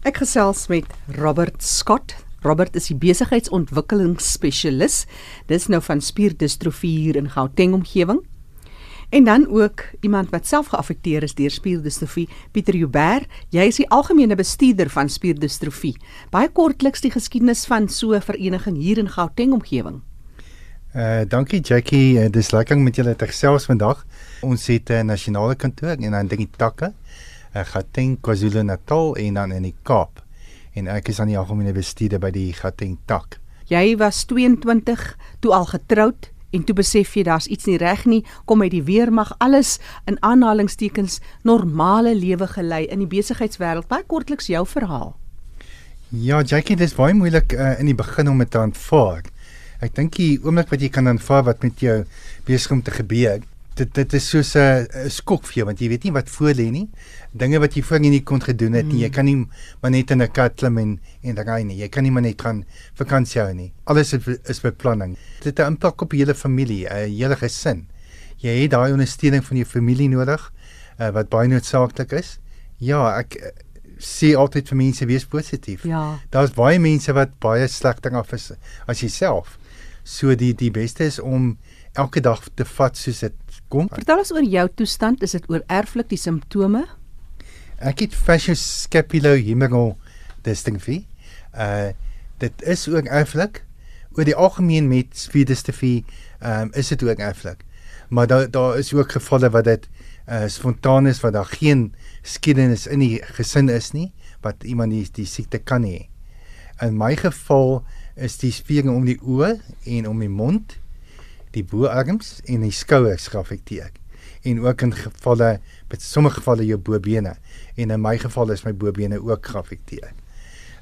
Ek gesels met Robert Scott. Robert is die besigheidsontwikkelingsspesialis. Dis nou van spierdistrofie hier in Gauteng omgewing. En dan ook iemand wat self geaffekteer is deur spierdistrofie, Pieter Joubert. Jy is die algemene bestuurder van spierdistrofie. Baie kortliks die geskiedenis van so 'n vereniging hier in Gauteng omgewing. Uh dankie Jackie, uh, dis lekker om met julle te gesels vandag. Ons het 'n nasionale kantoor en dan drie takke. Uh Gauteng, KwaZulu-Natal en dan in die Kaap. En ek is aan die algemene bestuurder by die Gauteng tak. Jy was 22 toe al getroud en toe besef jy daar's iets nie reg nie, kom uit die weermag, alles in aanhalingstekens normale lewe gelei in die besigheidswêreld. Baie kortliks jou verhaal. Ja, Jackie, dis baie moeilik uh, in die begin om dit te aanvaar. Ek dink die oomblik wat jy kan aanvaar wat met jou besig om te gebeur, dit dit is soos 'n skok vir jou want jy weet nie wat voor lê nie. Dinge wat jy voorheen nie kon gedoen het nie. Jy mm. kan nie maar net in 'n kat klim en en ry nie. Jy kan nie maar net gaan vakansie hou nie. Alles is, is beplanning. Dit het 'n impak op die hele familie, 'n hele gesin. Jy het daai ondersteuning van jou familie nodig uh, wat baie noodsaaklik is. Ja, ek uh, sê altyd vir mense wees positief. Ja. Daar's baie mense wat baie slegter af is as jouself. So die die beste is om elke dag te vat soos dit kom. Vertel ons oor jou toestand, is dit oor erflik die simptome? Ek het fascioscapulohumeral dystrophie. Uh dit is ook erflik. Oor die algemeen met spierdistrofie, ehm um, is dit ook erflik. Maar daar daar is ook gevalle wat dit uh spontaan is wat daar geen skiedenis in die gesin is nie wat iemand die die siekte kan hê. In my geval is die spiere om die oë en om die mond, die boarms en die skouers geaffekteer. En ook in gevalle met sommige gevalle jou bobene en in my geval is my bobene ook geaffekteer.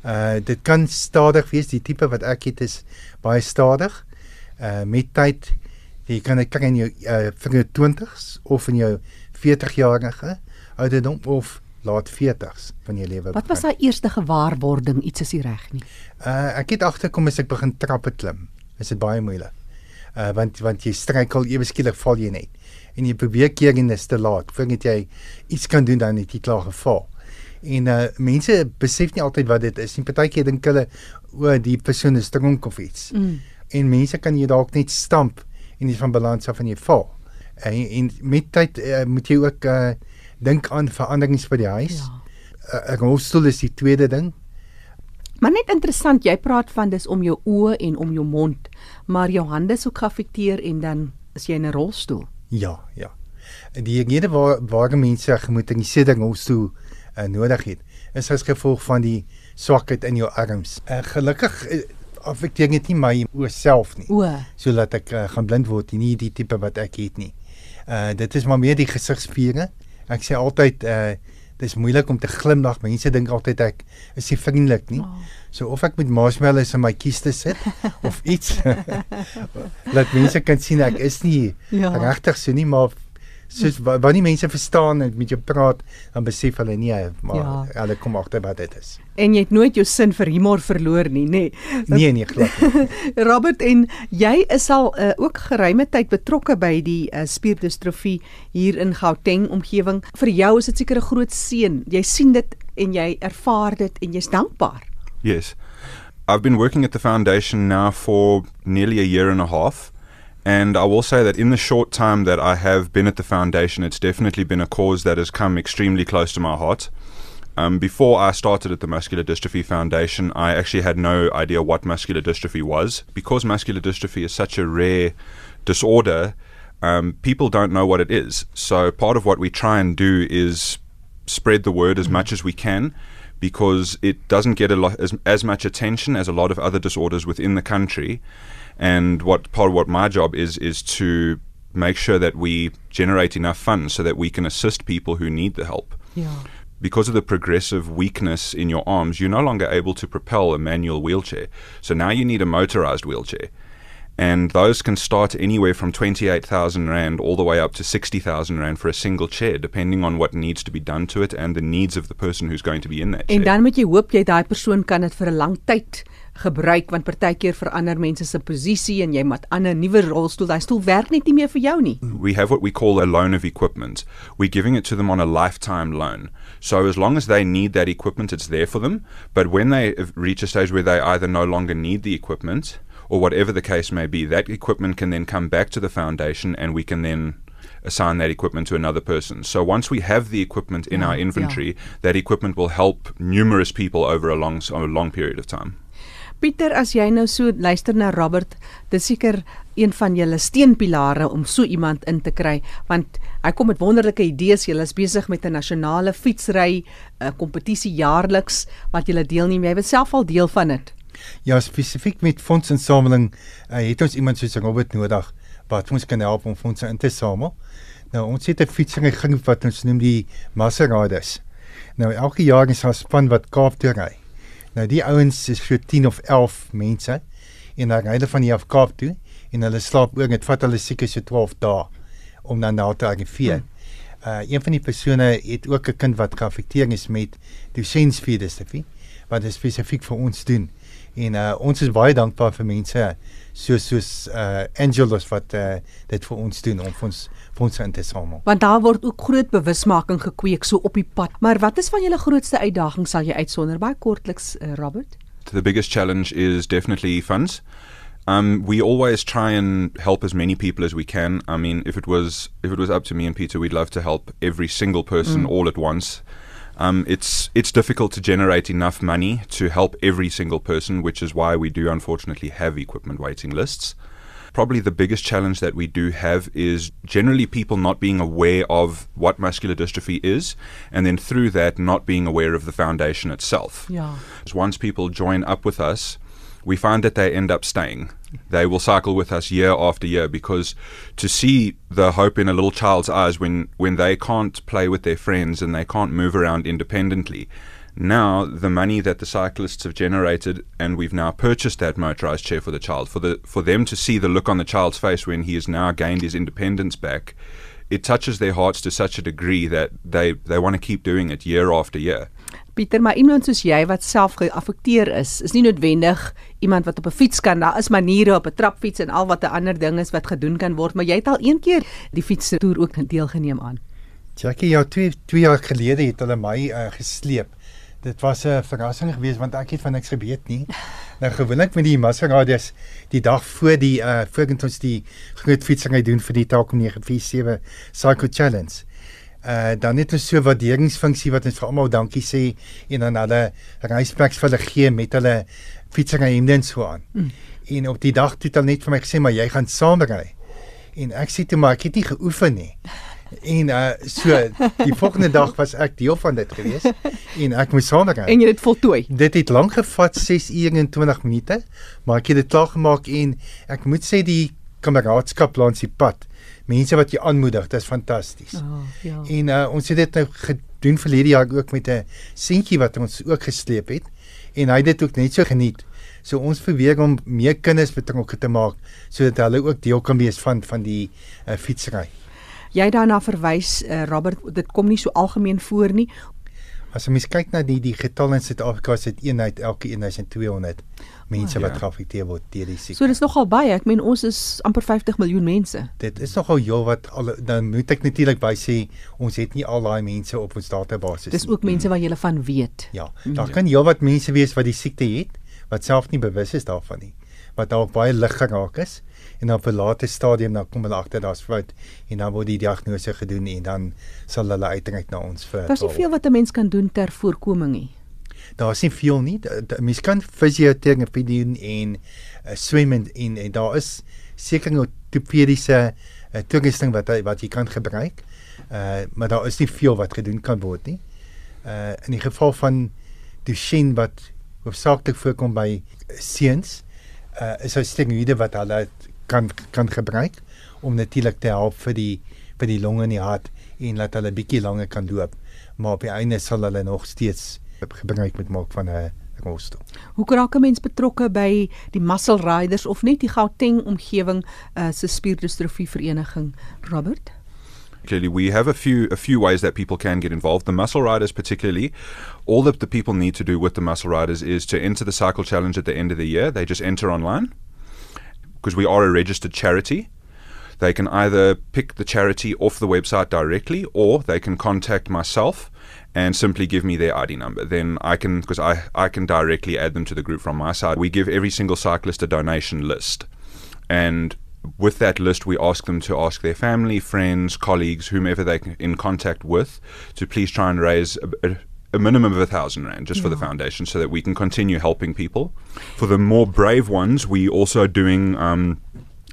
Uh dit kan stadig wees, die tipe wat ek het is baie stadig. Uh met tyd jy kan dit kry in jou uh, vir jou 20s of in jou 40 jarige ouderdom of laat 40s van jou lewe. Wat was daai eerste gewaarwording iets is nie reg nie? Uh ek het agterkom as ek begin trappe klim. Is dit baie moeilik. Uh want want jy struikel ewe skielik val jy net. En jy probeer keer en dit is te laat. Voordat jy iets kan doen dan het jy klaar geval. En uh mense besef nie altyd wat dit is nie. Partykeer dink hulle o, die persoon is dronk of iets. Mm. En mense kan jy dalk net stamp en jy van balans af en jy val. En, en met tyd uh, moet jy ook uh dink aan veranderings by die huis. Ja. 'n uh, Rolstoel is die tweede ding. Maar net interessant, jy praat van dis om jou oë en om jou mond, maar jou hande is ook geaffekteer en dan is jy in 'n rolstoel. Ja, ja. En die rede waar waar mense gemoed in die seding rolstoel uh, nodig het, is as gevolg van die swakheid in jou arms. Uh, gelukkig uh, affekteer dit nie my oë self nie. O. So laat ek uh, gaan blind word, nie die tipe wat ek het nie. Uh dit is maar meer die gesigspiere Ek sê altyd uh dis moeilik om te glimlag. Mense dink altyd ek is nie vriendelik nie. Oh. So of ek met marshmallows in my kies te sit of iets. Laat mense kan sien ek is nie ja. regtig so nie, maar soos wanneer mense verstaan en met jou praat, dan besef hulle nie, maar ja. hulle kom agter wat dit is. En jy het nooit jou sin vir humor verloor nie, nê? Nee, nee, glad nie. Robert en jy is al uh, ook geruime tyd betrokke by die uh, spierdistrofie hier in Gauteng omgewing. Vir jou is dit seker 'n groot seën. Jy sien dit en jy ervaar dit en jy's dankbaar. Yes. I've been working at the foundation now for nearly a year and a half. And I will say that in the short time that I have been at the foundation, it's definitely been a cause that has come extremely close to my heart. Um, before I started at the Muscular Dystrophy Foundation, I actually had no idea what muscular dystrophy was. Because muscular dystrophy is such a rare disorder, um, people don't know what it is. So, part of what we try and do is spread the word as mm-hmm. much as we can because it doesn't get a lot as, as much attention as a lot of other disorders within the country. And what part of what my job is is to make sure that we generate enough funds so that we can assist people who need the help. Yeah. Because of the progressive weakness in your arms, you're no longer able to propel a manual wheelchair. So now you need a motorized wheelchair. And those can start anywhere from 28,000 Rand all the way up to 60,000 Rand for a single chair, depending on what needs to be done to it and the needs of the person who's going to be in that chair. En dan moet jy hoop jy daai persoon kan dit vir 'n lang tyd gebruik want partykeer verander mense se posisie en jy moet aan 'n nuwe rolstoel. Daai stoel werk net nie meer vir jou nie. We have what we call a loan of equipment. We're giving it to them on a lifetime loan. So as long as they need that equipment, it's there for them. But when they reach a stage where they either no longer need the equipment or whatever the case may be, that equipment can then come back to the foundation and we can then assign that equipment to another person. So once we have the equipment in Yeah, our yeah. inventory, that equipment will help numerous people over a long a long period of time. Pieter, as jy nou so luister na Robert, dis seker een van julle steunpilare om so iemand in te kry, want hy kom met wonderlike idees. Julle is besig met 'n nasionale fietsry uh, kompetisie jaarliks wat julle deelneem. Jy was self al deel van dit. Ja, spesifiek met fondsinsameling uh, het ons iemand soos Robert nodig wat ons kan help om fondse in te samel. Nou ons het 'n fietsry wat ons noem die Maseradas. Nou elke jaar is daar 'n span wat Kaap toe ry. Nou die ouens is so 10 of 11 mense en dan ry hulle van hier af Kaap toe en hulle slaap oor. Dit vat hulle seker so 12 dae om dan daar te arriveer. Uh een van die persone het ook 'n kind wat geaffekteer is met Duchenne spier dystrophy wat dit spesifiek vir ons doen. En uh ons is baie dankbaar vir mense soos soos uh Angelus wat uh dit vir ons doen om vir ons vir ons in te samel. Want daar word ook groot bewusmaking gekweek so op die pad. Maar wat is van julle grootste uitdaging sal jy uitsonder baie kortliks uh, Robert? The biggest challenge is definitely funds. Um, we always try and help as many people as we can. I mean, if it was if it was up to me and Peter, we'd love to help every single person all at once. Um, it's it's difficult to generate enough money to help every single person, which is why we do unfortunately have equipment waiting lists. Probably the biggest challenge that we do have is generally people not being aware of what muscular dystrophy is, and then through that not being aware of the foundation itself. Ja. Once people join up with us, we find that they end up staying. They will cycle with us year after year because to see the hope in a little child's eyes when, when they can't play with their friends and they can't move around independently. Now, the money that the cyclists have generated, and we've now purchased that motorized chair for the child, for, the, for them to see the look on the child's face when he has now gained his independence back, it touches their hearts to such a degree that they, they want to keep doing it year after year. Pieter, maar iemand soos jy wat self geaffekteer is, is nie noodwendig iemand wat op 'n fiets kan. Daar is maniere op 'n trapfiets en al wat 'n ander ding is wat gedoen kan word, maar jy het al een keer die fietstoer ook deelgeneem aan. Jackie, ja, twee twee jaar gelede het hulle my uh, gesleep. Dit was 'n verrassing geweest want ek het van niks geweet nie. Nou gewoonlik met die Maseradas die dag voor die uh voordat ons die groot fietsry doen vir die Telkom 947 Cycle Challenge. Uh dan het ons so waarderingsfunksie wat ons vir almal dankie sê en dan hulle reispaks vir hulle gee met hulle fietsry hemde en so aan. Mm. En op die dag het hulle net vir my gesê maar jy gaan saamry. En ek sê toe maar ek het nie geoefen nie. En uh so die volgende dag was ek deel van dit gewees en ek moes saamry. En jy het dit voltooi. Dit het lank gevat 6 ure en 20 minute, maar ek het dit klaar gemaak en ek moet sê die kameraadskap langs die pad. Mense wat jou aanmoedig, dit is fantasties. Oh, ja. En uh, ons het dit nou gedoen verlede jaar ook met 'n seentjie wat ons ook gesleep het en hy het dit ook net so geniet. So ons probeer om meer kinders betrokke te maak sodat hulle ook deel kan wees van van die uh, fietsry. Jy daarna verwys uh, Robert, dit kom nie so algemeen voor nie. As jy mens kyk na die die getal in Suid-Afrika is dit eenheid elke 1200 mense Oh, wat ja. geaffekteer word deur die siekte. So dis nogal baie. Ek meen ons is amper 50 miljoen mense. Dit is nogal heel wat al dan moet ek natuurlik by sê ons het nie al daai mense op ons database Dis ook mense wat jy van weet. Ja, daar kan heel wat mense wees wat die siekte het wat self nie bewus is daarvan nie. Wat dalk baie lig geraak is en op 'n later stadium dan kom hulle agter daar's fout en dan word die diagnose gedoen en dan sal hulle uitreik na ons vir Daar's nie veel wat 'n mens kan doen ter voorkoming nie. Daar's nie veel nie. Mens kan fisioterapie doen en uh, swem en, en en daar is seker ortopediese uh, toerusting wat hy- wat jy kan gebruik. Uh maar daar is nie veel wat gedoen kan word nie. Uh in die geval van Duchenne wat hoofsaaklik voorkom by seuns, uh is daar steroïde wat hulle kan kan gebruik om natuurlik te help vir die vir die longe en die hart en laat hulle bietjie langer kan loop. Maar op die einde sal hulle nog steeds gebruik moet maak van 'n rolstoel. Hoe raak 'n mens betrokke by die muscle riders of net die Gauteng omgewing uh, se spierdistrofie vereniging, Robert? Clearly, we have a few a few ways that people can get involved. The muscle riders, particularly, all that the people need to do with the muscle riders is to enter the cycle challenge at the end of the year. They just enter online because we are a registered charity. They can either pick the charity off the website directly, or they can contact myself, and simply give me their ID number. Then I can, because I, I can directly add them to the group from my side. We give every single cyclist a donation list. And with that list, we ask them to ask their family, friends, colleagues, whomever they're in contact with, to please try and raise a, a, a minimum of a thousand rand just for the foundation so that we can continue helping people. For the more brave ones, we also doing um,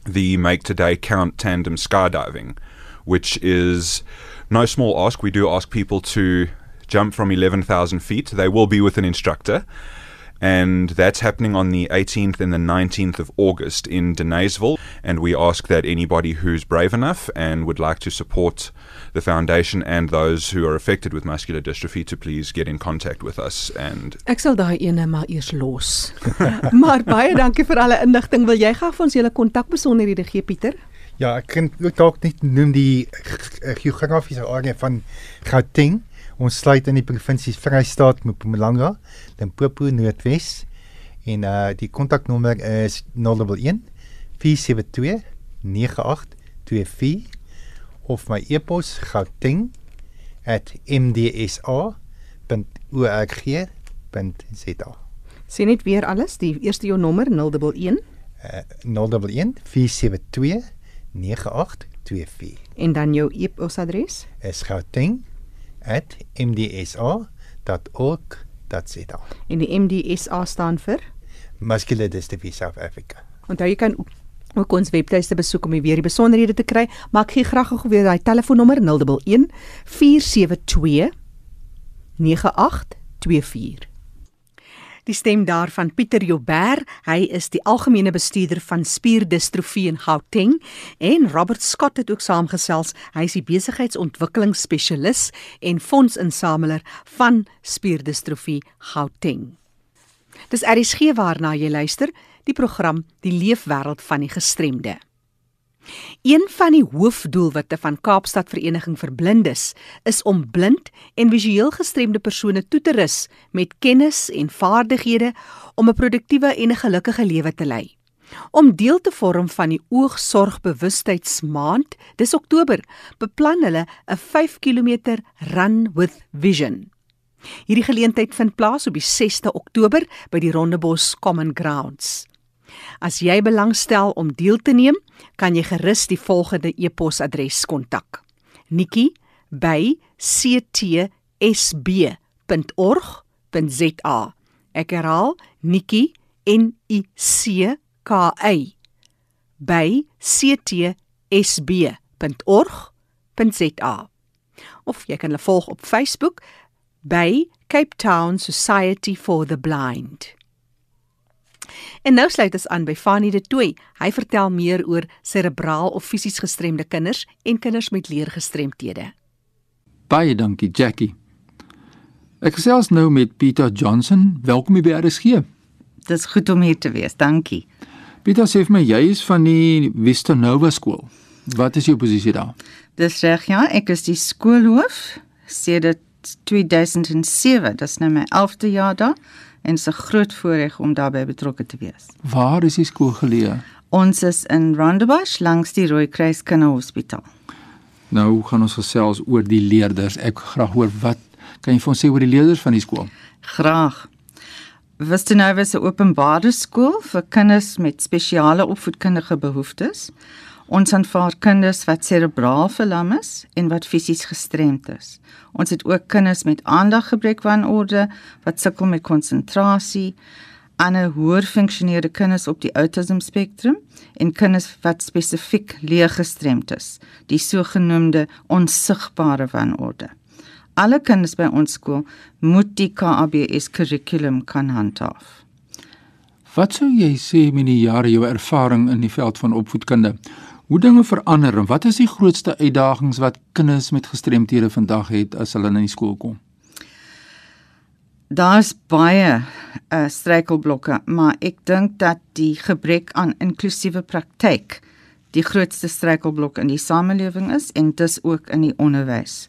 the Make Today Count tandem skydiving, which is no small ask. We do ask people to jump from 11,000 feet. They will be with an instructor. And that's happening on the 18th and the 19th of August in Denaysville. And we ask that anybody who's brave enough and would like to support the foundation and those who are affected with muscular dystrophy to please get in contact with us. And Ek sal daai ene maar eers los. maar baie dankie vir alle inligting. Wil jy gou vir ons julle kontakbesonderhede gee Pieter? Ja, ek kan ook dalk net noem die geografiese area van Gauteng. Ons sluit in die provinsies Vrystaat, Mpumalanga, Limpopo, Noordwes en uh die kontaknommer is 011 472 9824 of my e-pos gauteng@mdsa.org.za. Sê net weer alles, die eerste jou nommer 011 Uh 011 472 9824 en dan jou e-posadres. is gauteng@mdsa.org.za. En die MDSA staan vir Muscular Dystrophy South Africa. Onthou jy kan ook- ook ons webtuiste besoek om weer die besonderhede te kry, maar ek gee graag gou weer daai telefoonnommer 011 472 9824. Die stem daarvan Pieter Joubert, hy is die algemene bestuurder van spierdistrofie in Gauteng en Robert Scott het ook saamgesels. Hy is die besigheidsontwikkelingsspesialis en fondsinsameler van spierdistrofie Gauteng. Dis RSG waarna jy luister, die program Die Leefwêreld van die Gestremde. Een van die hoofdoelwitte van Kaapstad Vereniging vir Blindes is om blind en visueel gestremde persone toe te rus met kennis en vaardighede om 'n produktiewe en 'n gelukkige lewe te lei. Om deel te vorm van die Oogsorgbewustheidsmaand, dis Oktober, beplan hulle 'n 5 km run with vision. Hierdie geleentheid vind plaas op die 6de Oktober by die Rondebos Common Grounds. As jy belangstel om deel te neem, kan jy gerus die volgende e-posadres kontak: nikki@ctsb.org.za. Ek herhaal: nikki n i c k y by ctsb.org.za. Of jy kan hulle volg op Facebook by Cape Town Society for the Blind. En nou sluit ons aan by Fanny de Tooi. Hy vertel meer oor serebraal of fisies gestremde kinders en kinders met leergestremthede. Baie dankie Jackie. Ek gesels nou met Pieter Johnson. Welkom by RSG. Dis goed om hier te wees. Dankie. Pieter sê vir my jy is van die Vista Nova skool. Wat is jou posisie daar? Dis reg ja, ek is die skoolhoof sedert 2007. Dis nou my 11de jaar daar en dit is 'n groot voorreg om daarbey betrokke te wees. Waar is die skool geleë? Ons is in Rondebosch langs die Rooikruis Kinderhospitaal. Nou gaan ons gesels oor die leerders. Ek graag hoor wat kan jy vir ons sê oor die leerders van die skool? Graag. Wistenova is 'n openbare skool vir kinders met spesiale opvoedkundige behoeftes. Ons aanvaar kinders wat serebraal verlam is en wat fisies gestremd is. Ons het ook kinders met aandaggebrekwanorde wat sukkel met konsentrasie, ander hoër funksionerende kinders op die autism spektrum en kinders wat spesifiek leergestremd is, die sogenaamde onsigbare wanorde. Alle kinders by ons skool moet die KABS kurrikulum kan handhaaf. Wat sou jy sê met die jare jou ervaring in die veld van opvoedkunde? Hoe dinge verander en wat is die grootste uitdagings wat kinders met gestremthede vandag het as hulle in die skool kom? Daar's baie uh, struikelblokke, maar ek dink dat die gebrek aan inklusiewe praktyk die grootste struikelblok in die samelewing is en dis ook in die onderwys.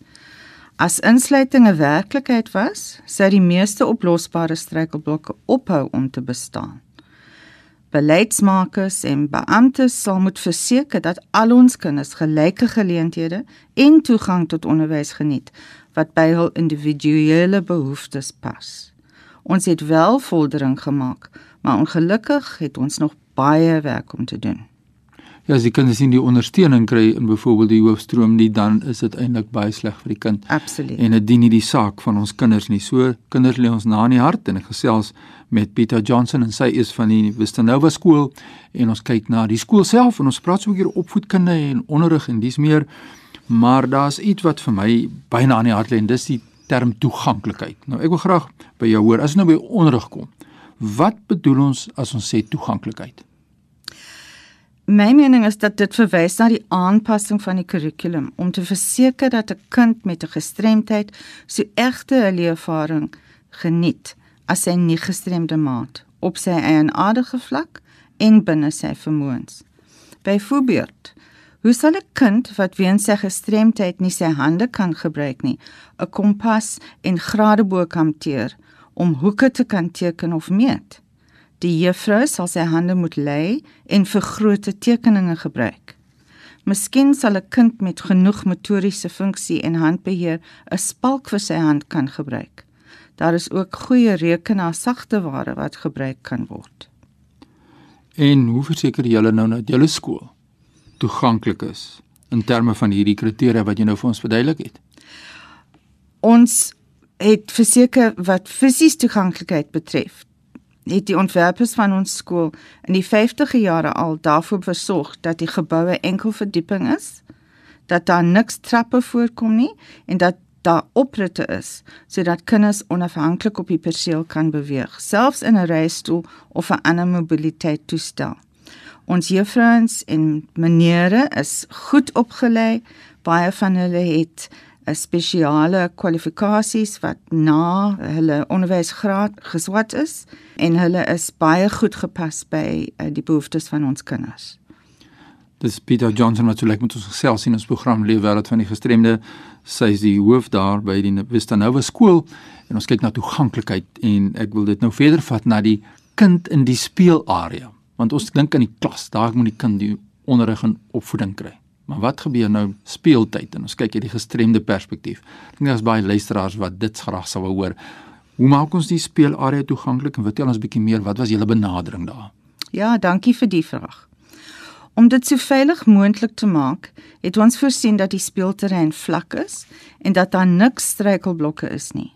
As insluiting 'n werklikheid was, sou die meeste oplosbare struikelblokke ophou om te bestaan. Beleidsmakers en beamptes sal moet verseker dat al ons kinders gelyke geleenthede en toegang tot onderwys geniet, wat by hul individuele behoeftes pas. Ons het wel vordering gemaak, maar ongelukkig het ons nog baie werk om te doen. Ja, as die kinders nie die ondersteuning kry in byvoorbeeld die hoofstroom nie, dan is dit eintlik baie sleg vir die kind. Absoluut. En dit dien nie die saak van ons kinders nie. So kinders lê ons na in die hart en ek gesels met Pieter Johnson en sy is van die Wistanova skool en ons kyk na die skool self en ons praat so 'n bietjie opvoedkunde en onderrig en dis meer. Maar daar's iets wat vir my baie na in die hart lê en dis die term toeganklikheid. Nou ek wil graag by jou hoor as ons nou by onderrig kom. Wat bedoel ons as ons sê toeganklikheid? My mening is dat dit verwys na die aanpassing van die kurrikulum om te verseker dat 'n kind met 'n gestremdheid so egte leerervaring geniet as sy nie gestremde maat op sy eienaardige vlak en binne sy vermoëns. Byvoorbeeld, hoe sal 'n kind wat weens sy gestremdheid nie sy hande kan gebruik nie, 'n kompas en gradeboek hanteer om hoeke te kan teken of meet? Die juffrou sal sy hande moet lê en vir groot tekeninge gebruik. Miskien sal 'n kind met genoeg motoriese funksie en handbeheer 'n spalk vir sy hand kan gebruik. Daar is ook goeie rekenaar sagteware wat gebruik kan word. En hoe verseker julle nou dat julle skool toeganklik is in terme van hierdie kriteria wat jy nou vir ons verduidelik het? Ons het verseker wat fisies toeganklikheid betref, het die ontwerpers van ons skool in die 50e jare al daarvoor versorg dat die geboue enkel verdieping is, dat daar niks trappe voorkom nie en dat daar opritte is sodat kinders onafhanklik op die perseel kan beweeg, selfs in 'n reistool of 'n ander mobiliteitstoestel. Ons juffrouens en menere is goed opgelei. Baie van hulle het 'n spesiale kwalifikasies wat na hulle onderwysgraad geswat is en hulle is baie goed gepas by uh, die behoeftes van ons kinders. Dis Pieter Johnson wat so lekker met ons gesels sien ons program Lewe wêreld van die gestremde. Sy is die hoof daar by die Wistanova skool en ons kyk na toeganklikheid en ek wil dit nou verder vat na die kind in die speelarea. Want ons dink aan die klas, daar moet die kind die onderrig en opvoeding kry. Maar wat gebeur nou speeltyd en ons kyk uit die gestremde perspektief. Ek dink daar's baie luisteraars wat dit graag sou wou hoor. Hoe maak ons die speelarea toeganklik en vertel ons 'n bietjie meer wat was julle benadering daar? Ja, dankie vir die vraag. Om dit so veilig moontlik te maak, het ons voorsien dat die speelterrein vlak is en dat daar niks struikelblokke is nie.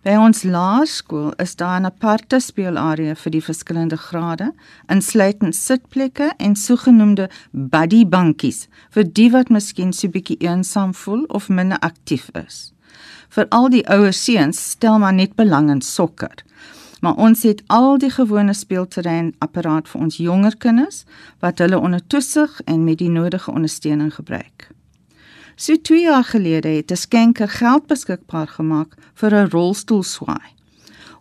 By ons laerskool is daar 'n aparte speelarea vir die verskillende grade, insluitend sitplekke en sogenaamde buddy bankies vir die wat miskien so bietjie eensaam voel of minder aktief is. Vir al die ouer seuns stel maar net belang in sokker. Maar ons het al die gewone speelterrein apparaat vir ons jonger kinders wat hulle onder toesig en met die nodige ondersteuning gebruik. So 2 jaar gelede het 'n skenker geld beskikbaar gemaak vir 'n rolstoelswaai.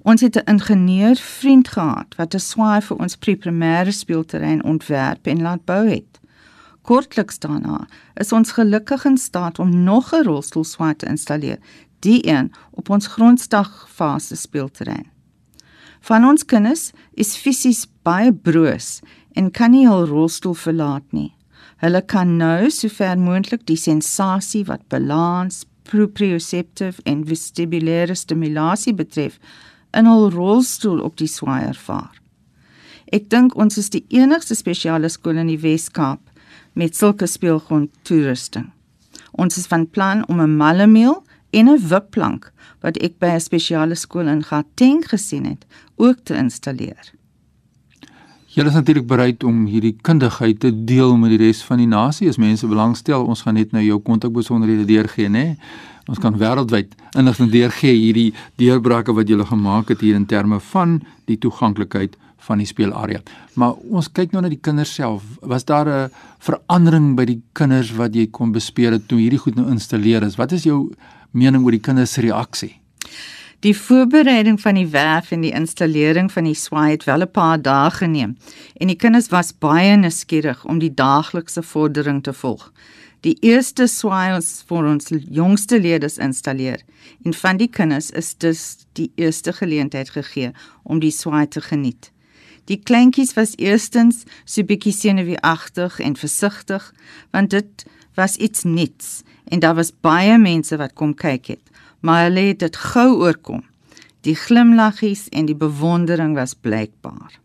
Ons het 'n ingenieur vriend gehad wat 'n swaai vir ons pre-primêre speelterrein ontwerp en laat bou het. Kortliks daarna is ons gelukkig in staat om nog 'n rolstoelswaai te installeer, die een op ons grondslagfase speelterrein. Van ons kinders is fisies baie broos en kan nie hul rolstoel verlaat nie. Hulle kan nou sover moontlik die sensasie wat balans, proprioceptief en vestibulêre stimulasie betref in hul rolstoel op die swaai ervaar. Ek dink ons is die enigste spesiale skool in die Wes-Kaap met sulke speelgrond toerusting. Ons is van plan om 'n mallemeel en 'n wipplank wat ek by 'n spesiale skool in Gauteng gesien het, ook te installeer. Julle is natuurlik bereid om hierdie kundigheid te deel met die res van die nasie as mense belangstel. Ons gaan net nou jou kontakbesonderhede deurgee, né? Ons kan wêreldwyd inligting deurgee hierdie deurbrake wat julle gemaak het hier in terme van die toeganklikheid van die speelarea. Maar ons kyk nou na die kinders self. Was daar 'n verandering by die kinders wat jy kon bespeer het toe hierdie goed nou installeer is? Wat is jou mening oor die kinders se reaksie? Die voorbereiding van die werf en die installering van die swaai het wel 'n paar dae geneem en die kinders was baie nuuskierig om die daaglikse vordering te volg. Die eerste swaai ons vir ons jongste leerders installeer en van die kinders is dus die eerste geleentheid gegee om die swaai te geniet. Die kleintjies was eerstens so bietjie senuweeagtig en versigtig want dit was iets nuuts en daar was baie mense wat kom kyk het maar hulle het dit gou oorkom. Die glimlaggies en die bewondering was blykbaar.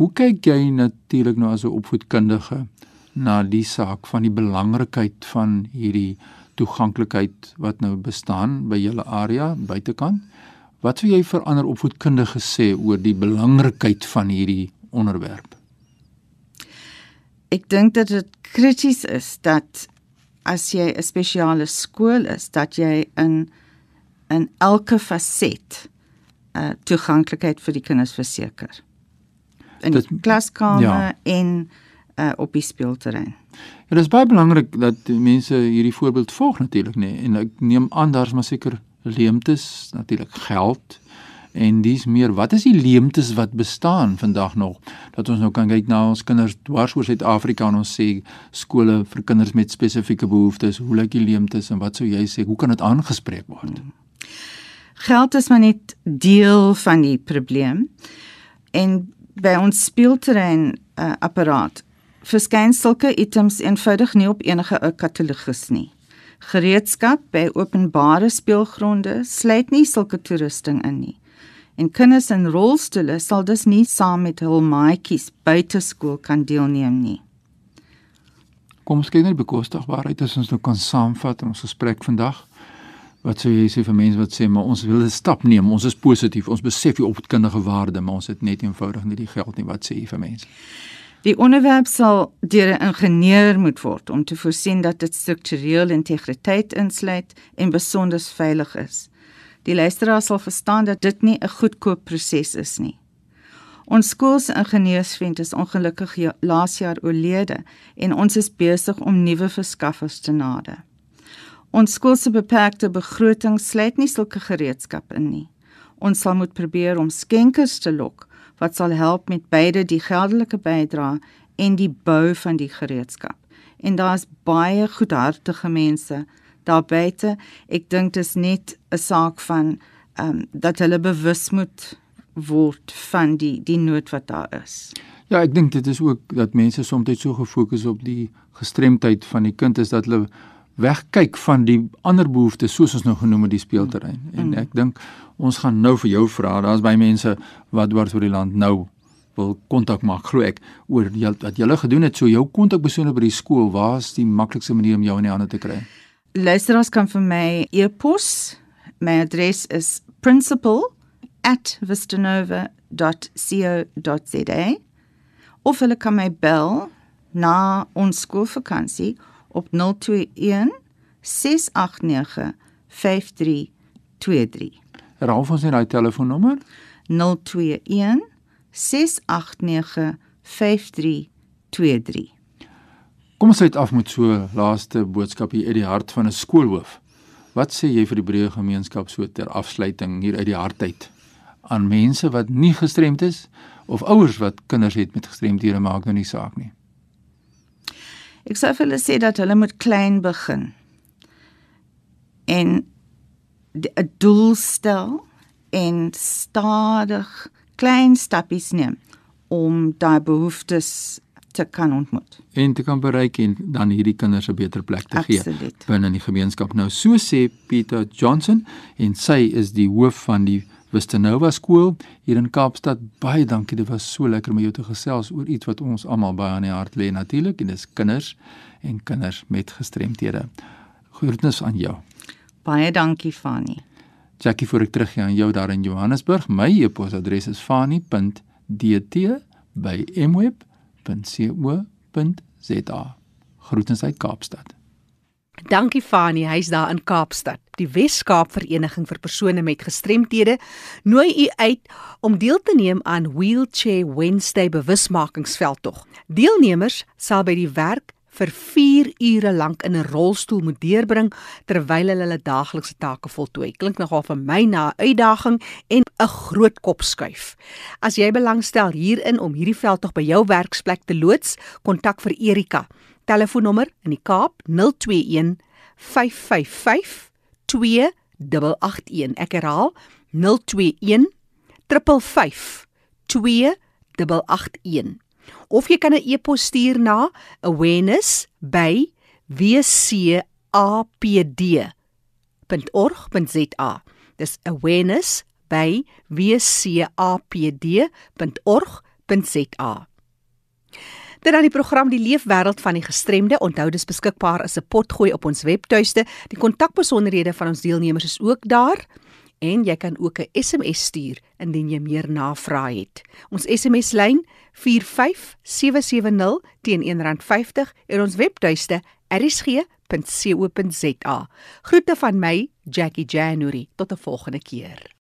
Hoe kyk jy natuurlik nou as 'n opvoedkundige na die saak van die belangrikheid van hierdie toeganklikheid wat nou bestaan by julle area buitekant? Wat sou jy vir ander opvoedkundiges sê oor die belangrikheid van hierdie onderwerp? Ek dink dat dit krities is dat as jy 'n spesiale skool is, dat jy in in elke faset uh, toeganklikheid vir die kinders verseker. In die dit, klaskamer ja. en uh, op die speelterrein. Ja, dit is baie belangrik dat mense hierdie voorbeeld volg natuurlik nê nee. en ek neem aan daar's maar seker leemtes, natuurlik geld en dis meer wat is die leemtes wat bestaan vandag nog dat ons nou kan kyk na ons kinders dwars oor Suid-Afrika en ons sê skole vir kinders met spesifieke behoeftes, hoe lyk die leemtes en wat sou jy sê, hoe kan dit aangespreek word? Geld is maar net deel van die probleem. En by ons speelterrein uh, apparaat verskyn sulke items eenvoudig nie op enige ou katalogus nie. Gereedskap by openbare speelgronde sluit nie sulke toerusting in nie. En kinders in rolstoele sal dus nie saam met hul maatjies buite skool kan deelneem nie. Kom ons kyk net bekostigbaarheid as ons nou kan saamvat in ons gesprek vandag. Wat sou jy sê vir mense wat sê maar ons wil 'n stap neem, ons is positief, ons besef die opvoedkundige waarde, maar ons het net eenvoudig nie die geld nie. Wat sê jy vir mense? Die onderwerp sal deur 'n ingenieur moet word om te voorsien dat dit struktureel integriteit insluit en besonder veilig is. Die luisteraar sal verstaan dat dit nie 'n goedkoop proses is nie. Ons skoolsingenieursvriend is ongelukkig ja, laas jaar oorlede en ons is besig om nuwe verskaffers te nader. Ons skool se beperkte begroting sluit nie sulke gereedskap in nie. Ons sal moet probeer om skenkers te lok wat sal help met beide die geldelike bydrae en die bou van die gereedskap. En daar's baie goedhartige mense daar buite. Ek dink dit is net 'n saak van ehm um, dat hulle bewus moet word van die die nood wat daar is. Ja, ek dink dit is ook dat mense soms so gefokus op die gestremdheid van die kind is dat hulle wegkyk van die ander behoeftes soos ons nou genoem het die speelterrein. Mm. En ek dink ons gaan nou vir jou vra. Daar's baie mense wat dwars oor die land nou wil kontak maak glo ek oor wat jy gele gedoen het so jou kontakpersone by die skool waar is die maklikste manier om jou in die hande te kry luisteraars kan vir my e-pos. My adres is principal@vistanova.co.za of hulle kan my bel na ons skoolvakansie op 021 689 5323. Herhaal ons net daai telefoonnommer 021 689 5323. Kom ons uit af met so laaste boodskap hier uit die hart van 'n skoolhoof. Wat sê jy vir die breë gemeenskap so ter afsluiting hier uit die hart uit aan mense wat nie gestremd is of ouers wat kinders het met gestremdhede maak nou nie saak nie. Ek sê vir hulle sê dat hulle moet klein begin. En 'n doel stel en stadig klein stappies neem om daai behoeftes te kan ontmoet en te kan bereik en dan hierdie kinders 'n beter plek te gee binne die gemeenskap. Nou so sê Pieter Johnson en sy is die hoof van die Vistanova skool hier in Kaapstad. Baie dankie, dit was so lekker om jou te gesels oor iets wat ons almal baie aan die hart lê natuurlik en dis kinders en kinders met gestremthede. Groetnis aan jou. Baie dankie Fani. Jackie voor ek terug gaan jou daar in Johannesburg. My e-posadres is fani.dt@mweb.com www.rsg.co.za. Groetens uit Kaapstad. Dankie Fani, hy's daar in Kaapstad. Die Wes-Kaap Vereniging vir persone met gestremthede nooi u uit om deel te neem aan Wheelchair Wednesday bewusmakingsveldtog. Deelnemers sal by die werk vir 4 ure lank in 'n rolstoel moet deurbring terwyl hulle hulle daaglikse take voltooi. Klink nogal vir my na 'n uitdaging en 'n groot kop skuif. As jy belangstel hierin om hierdie veldtog by jou werksplek te loods, kontak vir Erika. Telefoonnommer in die Kaap 021 555 2881. Ek herhaal 021 555 2881 of jy kan 'n e-pos stuur na awareness@wcapd wcapd.org.za. Dis awareness by wcapd.org.za. Dit aan die program Die Leefwêreld van die Gestremde. Onthou dis beskikbaar as 'n potgooi op ons webtuiste. Die kontakbesonderhede van ons deelnemers is ook daar en jy kan ook 'n SMS stuur indien jy meer navrae het. Ons SMS lyn 45770 teen R1.50 en ons webtuiste rsg.co.za. Groete van my, Jackie January. Tot 'n volgende keer.